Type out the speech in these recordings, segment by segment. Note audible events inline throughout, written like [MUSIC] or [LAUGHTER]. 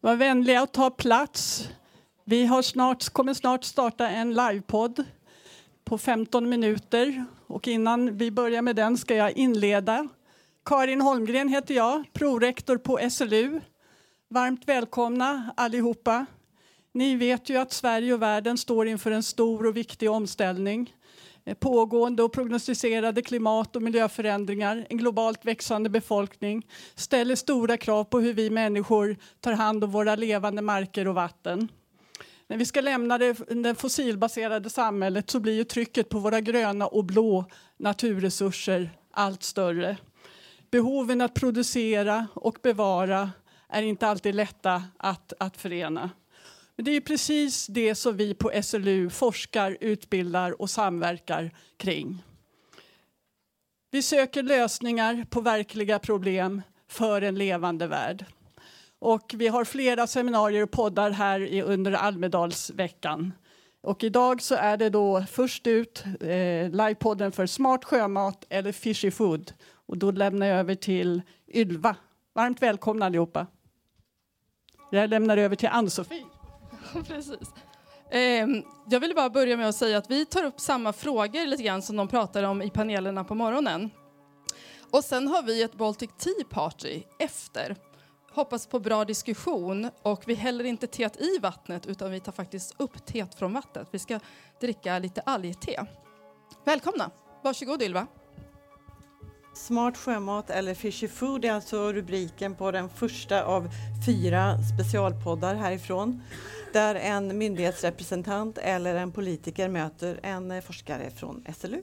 Var vänliga att ta plats. Vi har snart, kommer snart starta en livepodd på 15 minuter. Och innan vi börjar med den ska jag inleda. Karin Holmgren heter jag, prorektor på SLU. Varmt välkomna allihopa. Ni vet ju att Sverige och världen står inför en stor och viktig omställning. Eh, pågående och prognostiserade klimat och miljöförändringar, en globalt växande befolkning ställer stora krav på hur vi människor tar hand om våra levande marker och vatten. När vi ska lämna det, det fossilbaserade samhället så blir ju trycket på våra gröna och blå naturresurser allt större. Behoven att producera och bevara är inte alltid lätta att, att förena. Men det är precis det som vi på SLU forskar, utbildar och samverkar kring. Vi söker lösningar på verkliga problem för en levande värld. Och vi har flera seminarier och poddar här under Almedalsveckan. Och idag så är det då först ut eh, livepodden för smart sjömat eller fishy food. Och då lämnar jag över till Ylva. Varmt välkomna allihopa. Jag lämnar över till Ann-Sofie. [LAUGHS] Precis. Ehm, jag vill bara börja med att säga att vi tar upp samma frågor lite grann som de pratade om i panelerna på morgonen. Och sen har vi ett Baltic Tea Party efter. Hoppas på bra diskussion och vi häller inte teet i vattnet utan vi tar faktiskt upp teet från vattnet. Vi ska dricka lite algte. Välkomna! Varsågod Ylva. Smart sjömat eller fishy food är alltså rubriken på den första av fyra specialpoddar härifrån där en myndighetsrepresentant eller en politiker möter en eh, forskare från SLU.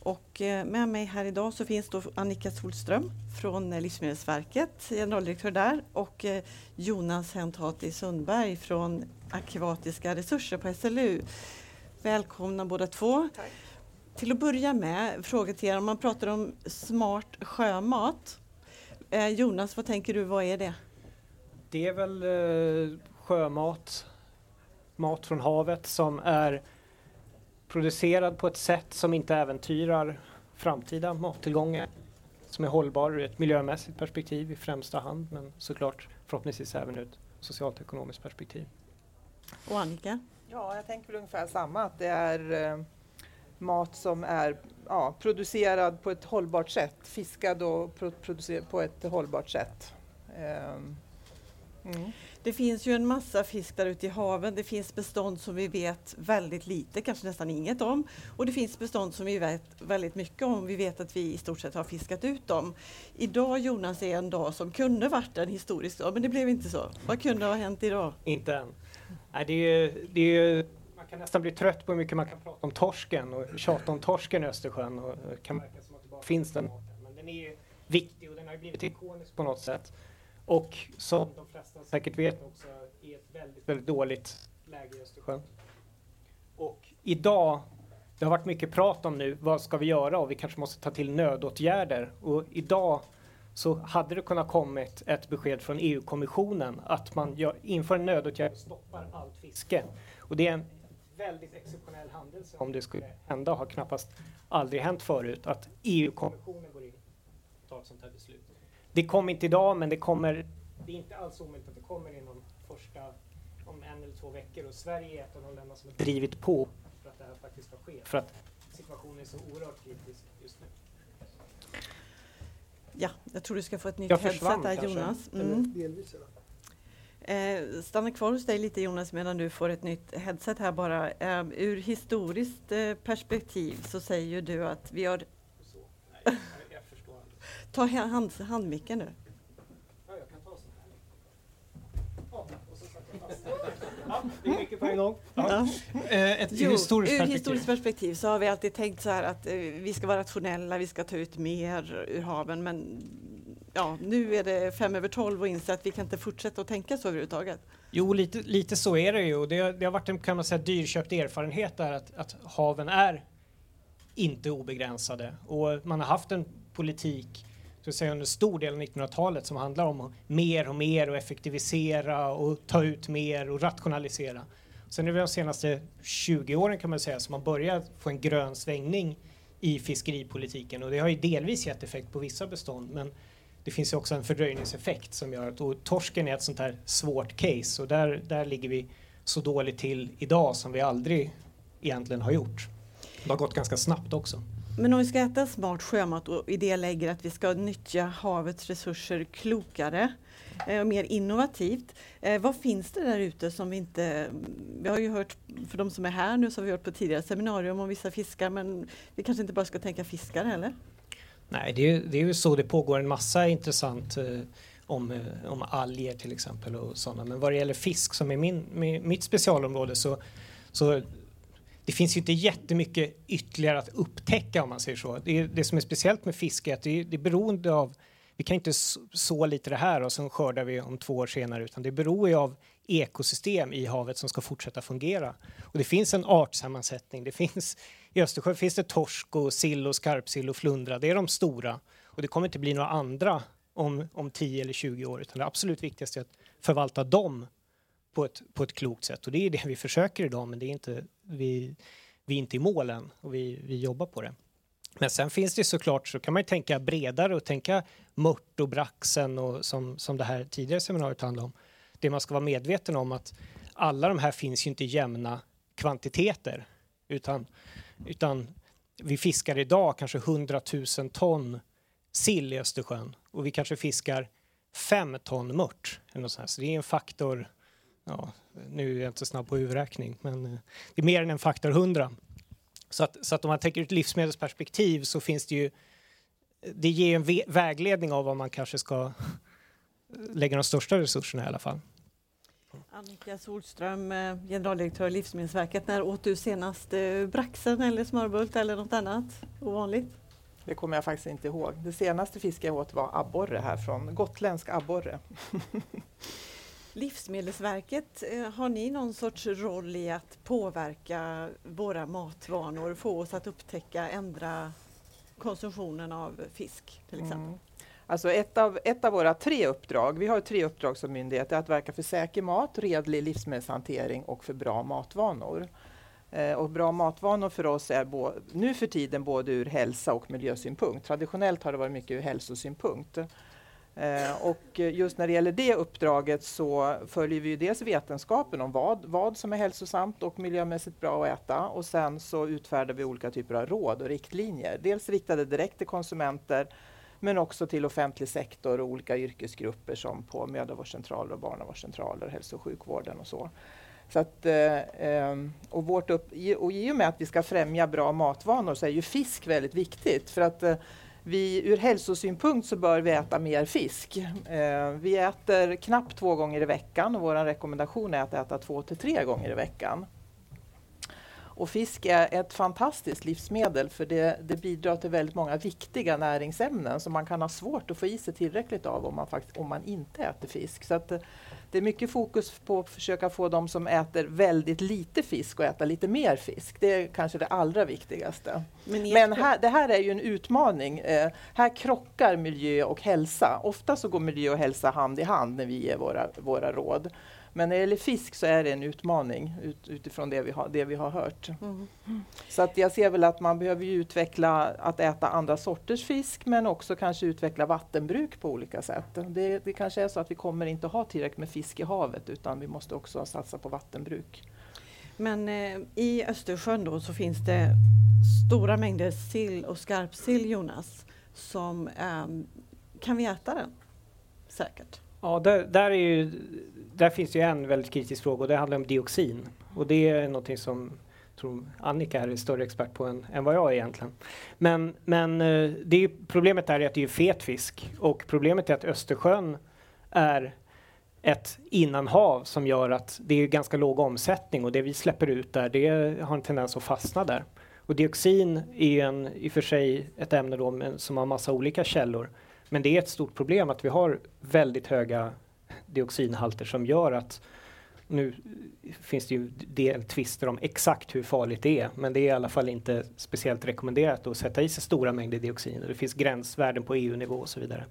Och eh, med mig här idag så finns då Annika Solström från eh, Livsmedelsverket, generaldirektör där, och Jonas Hentati Sundberg från Akvatiska resurser på SLU. Välkomna båda två. Tack. Till att börja med, fråga till er, om man pratar om smart sjömat. Eh, Jonas, vad tänker du, vad är det? Det är väl eh, sjömat, mat från havet som är producerad på ett sätt som inte äventyrar framtida mattillgångar. Som är hållbar ur ett miljömässigt perspektiv i främsta hand men såklart förhoppningsvis även ur ett socialt ekonomiskt perspektiv. Och Annika? Ja, jag tänker väl ungefär samma, att det är eh, mat som är ja, producerad på ett hållbart sätt, fiskad och pro producerad på ett hållbart sätt. Um, mm. Det finns ju en massa fisk där ute i haven. Det finns bestånd som vi vet väldigt lite, kanske nästan inget om. Och det finns bestånd som vi vet väldigt mycket om. Vi vet att vi i stort sett har fiskat ut dem. Idag Jonas är en dag som kunde varit en historisk dag, men det blev inte så. Vad kunde ha hänt idag? Inte än. Nej, det är, det är man kan nästan bli trött på hur mycket man kan prata om torsken och tjata om torsken i Östersjön. Och det kan verka som att det bara finns den Men den är viktig och den har blivit ikonisk på något sätt. Och som de flesta säkert vet också är ett väldigt, väldigt dåligt läge i Östersjön. Och idag, det har varit mycket prat om nu, vad ska vi göra och vi kanske måste ta till nödåtgärder. Och idag så hade det kunnat kommit ett besked från EU-kommissionen att man gör, inför en nödåtgärd och stoppar allt fiske. Och det är en väldigt exceptionell händelse om det skulle hända, har knappast aldrig hänt förut, att EU-kommissionen går in och tar ett sånt här beslut. Det kommer inte idag, men det kommer, det är inte alls omöjligt att det kommer inom första, om en eller två veckor. Och Sverige är ett av de länder som har drivit på för att det här faktiskt ska ske. För att situationen är så oerhört kritisk just nu. Ja, jag tror du ska få ett nytt headset där Jonas. Mm. Eh, stanna kvar hos dig lite Jonas medan du får ett nytt headset här bara. Eh, ur historiskt eh, perspektiv så säger ju du att vi har... Så, nej, [LAUGHS] jag förstår Ta hand, handmicken nu. Ja, jag kan ta så här. Ja, och så ja, det är mycket på en gång. Ja. Eh, ett jo, historiskt ur historiskt perspektiv så har vi alltid tänkt så här att eh, vi ska vara rationella, vi ska ta ut mer ur haven men ja, nu är det fem över tolv och inser att vi kan inte fortsätta att tänka så överhuvudtaget. Jo, lite, lite så är det ju. Det, det har varit en kan man säga, dyrköpt erfarenhet där att, att haven är inte obegränsade och man har haft en politik så säga, under stor del av 1900-talet som handlar om mer och mer och effektivisera och ta ut mer och rationalisera. Sen är det de senaste 20 åren kan man säga som man börjar få en grön svängning i fiskeripolitiken och det har ju delvis gett effekt på vissa bestånd men det finns ju också en fördröjningseffekt som gör att och torsken är ett sånt här svårt case och där, där ligger vi så dåligt till idag som vi aldrig egentligen har gjort. Det har gått ganska snabbt också. Men om vi ska äta smart sjömat och i det lägger att vi ska nyttja havets resurser klokare eh, och mer innovativt. Eh, vad finns det där ute som vi inte... Vi har ju hört, för de som är här nu så har vi hört på tidigare seminarium om vissa fiskar men vi kanske inte bara ska tänka fiskar heller? Nej, det är, det är ju så det pågår en massa intressant eh, om, eh, om alger till exempel och sådana. Men vad det gäller fisk som är min, mitt specialområde så, så det finns ju inte jättemycket ytterligare att upptäcka om man säger så. Det, det som är speciellt med fisk är att det, det är beroende av vi kan inte så lite det här och sen skördar vi om två år senare utan det beror ju av ekosystem i havet som ska fortsätta fungera. Och det finns en artsammansättning. Det finns, i Östersjön finns det torsk och sill och skarpsill och flundra. Det är de stora och det kommer inte bli några andra om, om 10 eller 20 år utan det absolut viktigaste är att förvalta dem på ett, på ett klokt sätt och det är det vi försöker idag men det är inte, vi, vi är inte i mål än och vi, vi jobbar på det. Men sen finns det såklart så kan man ju tänka bredare och tänka mört och braxen och som, som det här tidigare seminariet handlade om. Det man ska vara medveten om att alla de här finns ju inte i jämna kvantiteter utan, utan vi fiskar idag kanske 100 000 ton sill i Östersjön och vi kanske fiskar 5 ton mört. Så det är en faktor, ja, nu är jag inte snabb på huvudräkning, men eh, det är mer än en faktor 100. Så att, så att om man tänker ur ett livsmedelsperspektiv så finns det ju, det ger en vägledning av vad man kanske ska lägga de största resurserna i alla fall. Annika Solström, eh, generaldirektör Livsmedelsverket. När åt du senast eh, braxen eller smörbult eller något annat ovanligt? Det kommer jag faktiskt inte ihåg. Det senaste fisk jag åt var abborre här från gotländsk abborre. [LAUGHS] Livsmedelsverket, eh, har ni någon sorts roll i att påverka våra matvanor, få oss att upptäcka, ändra konsumtionen av fisk till exempel? Mm. Alltså ett av, ett av våra tre uppdrag, vi har tre uppdrag som myndighet, är att verka för säker mat, redlig livsmedelshantering och för bra matvanor. Eh, och bra matvanor för oss är bo, nu för tiden både ur hälsa och miljösynpunkt. Traditionellt har det varit mycket ur hälsosynpunkt. Eh, och just när det gäller det uppdraget så följer vi dels vetenskapen om vad, vad som är hälsosamt och miljömässigt bra att äta och sen så utfärdar vi olika typer av råd och riktlinjer. Dels riktade direkt till konsumenter men också till offentlig sektor och olika yrkesgrupper som på mödravårdscentraler och barnavårdscentraler, hälso och sjukvården och så. Så att, eh, ehm, och, vårt upp, och i och med att vi ska främja bra matvanor så är ju fisk väldigt viktigt. För att eh, vi, ur hälsosynpunkt så bör vi äta mer fisk. Eh, vi äter knappt två gånger i veckan och vår rekommendation är att äta två till tre gånger i veckan. Och fisk är ett fantastiskt livsmedel för det, det, bidrar till väldigt många viktiga näringsämnen som man kan ha svårt att få i sig tillräckligt av om man, fakt om man inte äter fisk. Så att, eh, det är mycket fokus på att försöka få de som äter väldigt lite fisk att äta lite mer fisk. Det är kanske det allra viktigaste. Men, Men här, det här är ju en utmaning. Eh, här krockar miljö och hälsa. Ofta så går miljö och hälsa hand i hand när vi ger våra, våra råd. Men när det gäller fisk så är det en utmaning ut, utifrån det vi har, det vi har hört. Mm. Så att jag ser väl att man behöver utveckla att äta andra sorters fisk men också kanske utveckla vattenbruk på olika sätt. Det, det kanske är så att vi kommer inte ha tillräckligt med fisk i havet utan vi måste också satsa på vattenbruk. Men eh, i Östersjön då så finns det stora mängder sill och skarpsill Jonas. Som, eh, kan vi äta den? Säkert. Ja, där, där, är ju, där finns ju en väldigt kritisk fråga och det handlar om dioxin. Och det är någonting som tror Annika är större expert på än, än vad jag är egentligen. Men, men eh, det är, problemet är att det är fet fisk och problemet är att Östersjön är ett innanhav som gör att det är ganska låg omsättning och det vi släpper ut där det har en tendens att fastna där. Och dioxin är en, i och för sig ett ämne då, som har massa olika källor. Men det är ett stort problem att vi har väldigt höga dioxinhalter som gör att nu finns det ju del tvister om exakt hur farligt det är, men det är i alla fall inte speciellt rekommenderat att sätta i sig stora mängder dioxin. Det finns gränsvärden på EU-nivå och så vidare.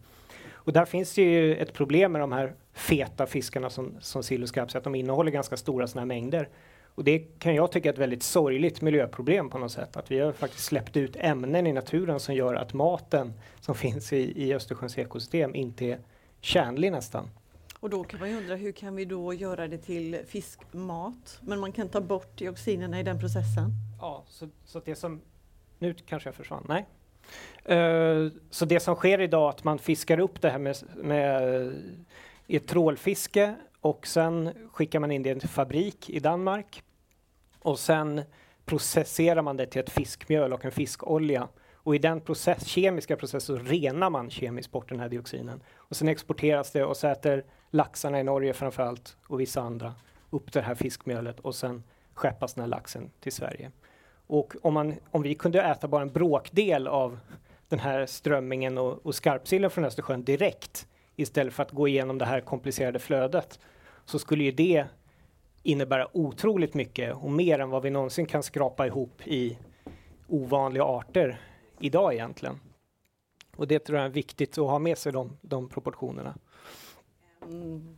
Och där finns det ju ett problem med de här feta fiskarna som, som sill och skarpsill, att de innehåller ganska stora sådana mängder. Och det kan jag tycka är ett väldigt sorgligt miljöproblem på något sätt. Att vi har faktiskt släppt ut ämnen i naturen som gör att maten som finns i, i Östersjöns ekosystem inte är tjänlig nästan. Och då kan man ju undra hur kan vi då göra det till fiskmat? Men man kan ta bort dioxinerna i den processen. Ja, så, så det som... Nu kanske jag försvann. Nej. Uh, så det som sker idag att man fiskar upp det här med, med i ett trålfiske och sen skickar man in det i en fabrik i Danmark och sen processerar man det till ett fiskmjöl och en fiskolja. Och i den process, kemiska processen så renar man kemiskt bort den här dioxinen. Och sen exporteras det och så äter laxarna i Norge framförallt och vissa andra upp det här fiskmjölet och sen skeppas den här laxen till Sverige. Och om, man, om vi kunde äta bara en bråkdel av den här strömmingen och, och skarpsillen från Östersjön direkt istället för att gå igenom det här komplicerade flödet så skulle ju det innebära otroligt mycket och mer än vad vi någonsin kan skrapa ihop i ovanliga arter idag egentligen. Och det tror jag är viktigt att ha med sig de, de proportionerna. Mm.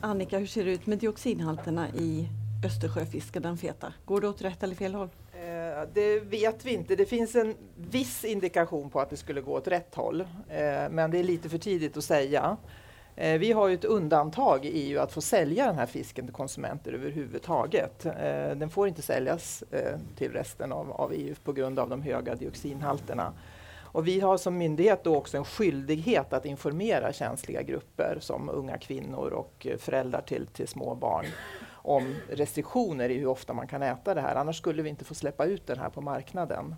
Annika, hur ser det ut med dioxinhalterna i Östersjöfisken, den feta? Går det åt rätt eller fel håll? Eh, det vet vi inte. Det finns en viss indikation på att det skulle gå åt rätt håll, eh, men det är lite för tidigt att säga. Eh, vi har ju ett undantag i EU att få sälja den här fisken till konsumenter överhuvudtaget. Eh, den får inte säljas eh, till resten av, av EU på grund av de höga dioxinhalterna. Och vi har som myndighet då också en skyldighet att informera känsliga grupper som unga kvinnor och eh, föräldrar till, till små barn om restriktioner i hur ofta man kan äta det här. Annars skulle vi inte få släppa ut den här på marknaden.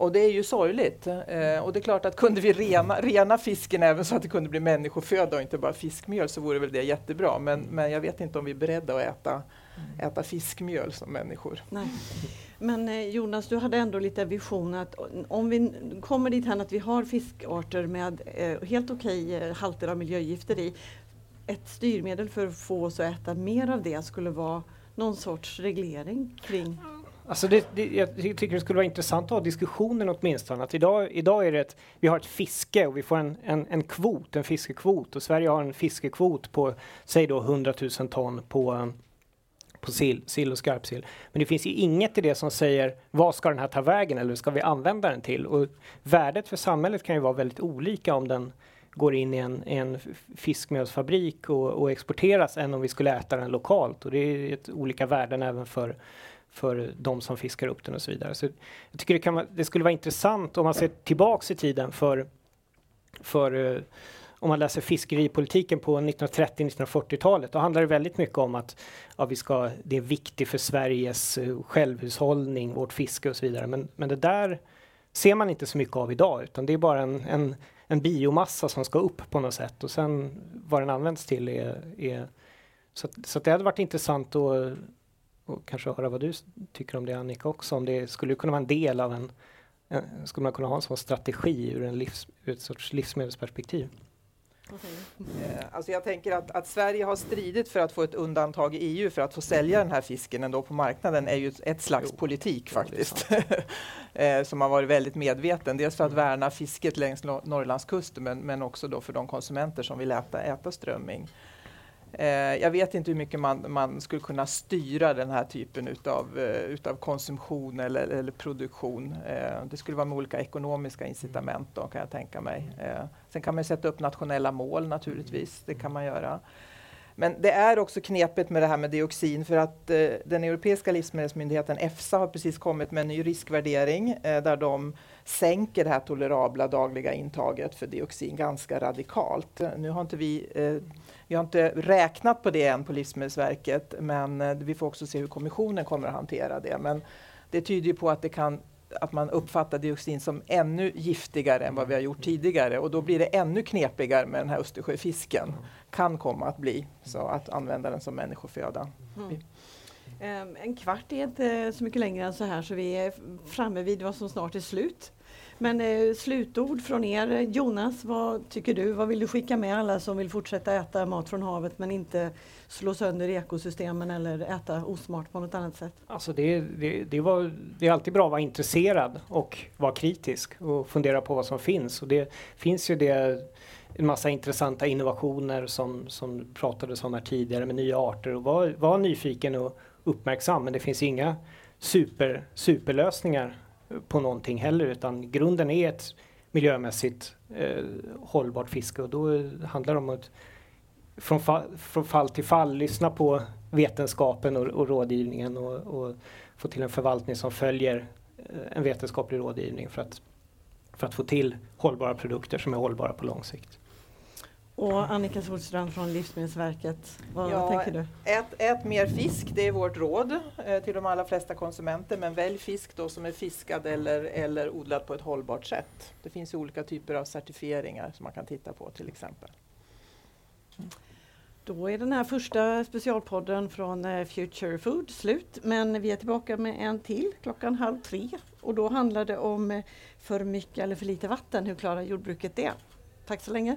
Och det är ju sorgligt. Eh, och det är klart att kunde vi rena, rena fisken även så att det kunde bli människoföda och inte bara fiskmjöl så vore väl det jättebra. Men, men jag vet inte om vi är beredda att äta, äta fiskmjöl som människor. Nej. Men eh, Jonas, du hade ändå lite vision att om vi kommer dit att vi har fiskarter med eh, helt okej eh, halter av miljögifter i, ett styrmedel för att få oss att äta mer av det skulle vara någon sorts reglering kring Alltså det, det, jag tycker det skulle vara intressant att ha diskussionen åtminstone. Att idag, idag är det ett, vi har ett fiske och vi får en, en, en kvot, en fiskekvot och Sverige har en fiskekvot på, säg då 100 000 ton på, på sill, sill och skarpsill. Men det finns ju inget i det som säger vad ska den här ta vägen eller ska vi använda den till? Och värdet för samhället kan ju vara väldigt olika om den går in i en, en fiskmjölsfabrik och, och, exporteras än om vi skulle äta den lokalt. Och det är ett, olika värden även för, för de som fiskar upp den och så vidare. Så jag tycker det, kan, det skulle vara intressant om man ser tillbaks i tiden för, för eh, om man läser fiskeripolitiken på 1930-1940-talet, då handlar det väldigt mycket om att ja, vi ska, det är viktigt för Sveriges eh, självhushållning, vårt fiske och så vidare. Men, men det där ser man inte så mycket av idag, utan det är bara en, en en biomassa som ska upp på något sätt och sen vad den används till är, är så, att, så att det hade varit intressant att och kanske höra vad du tycker om det Annika också, om det skulle kunna vara en del av en, en skulle man kunna ha en sån strategi ur, en livs, ur ett sorts livsmedelsperspektiv? Eh, alltså jag tänker att, att, Sverige har stridit för att få ett undantag i EU för att få sälja den här fisken ändå på marknaden är ju ett slags jo, politik faktiskt. [LAUGHS] eh, som har varit väldigt medveten. Dels för att mm. värna fisket längs Norrlandskusten men, men också då för de konsumenter som vill äta, äta strömming. Eh, jag vet inte hur mycket man, man, skulle kunna styra den här typen utav, uh, utav konsumtion eller, eller produktion. Eh, det skulle vara med olika ekonomiska incitament då, kan jag tänka mig. Eh, sen kan man sätta upp nationella mål naturligtvis, det kan man göra. Men det är också knepigt med det här med dioxin för att eh, den europeiska livsmedelsmyndigheten EFSA har precis kommit med en ny riskvärdering eh, där de sänker det här tolerabla dagliga intaget för dioxin ganska radikalt. Nu har inte vi eh, vi har inte räknat på det än på Livsmedelsverket, men eh, vi får också se hur kommissionen kommer att hantera det. Men det tyder på att, det kan, att man uppfattar dioxin som ännu giftigare än vad vi har gjort tidigare och då blir det ännu knepigare med den här Östersjöfisken. Kan komma att bli så att använda den som människoföda. Mm. Ehm, en kvart är inte så mycket längre än så här så vi är framme vid vad som snart är slut. Men eh, slutord från er. Jonas, vad tycker du? Vad vill du skicka med alla som vill fortsätta äta mat från havet men inte slå sönder ekosystemen eller äta osmart på något annat sätt? Alltså det, det, det, var, det är alltid bra att vara intresserad och vara kritisk och fundera på vad som finns. Och det finns ju det en massa intressanta innovationer som, som pratades om här tidigare med nya arter och var, var nyfiken och uppmärksam. Men det finns inga super, superlösningar på någonting heller utan grunden är ett miljömässigt eh, hållbart fiske och då handlar det om att från, fa från fall till fall lyssna på vetenskapen och, och rådgivningen och, och, få till en förvaltning som följer eh, en vetenskaplig rådgivning för att, för att få till hållbara produkter som är hållbara på lång sikt. Och Annika Solstrand från Livsmedelsverket, vad Ja, tänker du? Ät, ät mer fisk, det är vårt råd eh, till de allra flesta konsumenter. Men välj fisk då som är fiskad eller, eller odlad på ett hållbart sätt. Det finns olika typer av certifieringar som man kan titta på till exempel. Då är den här första specialpodden från eh, Future Food slut. Men vi är tillbaka med en till klockan halv tre. Och då handlar det om eh, för mycket eller för lite vatten. Hur klarar jordbruket det? Tack så länge.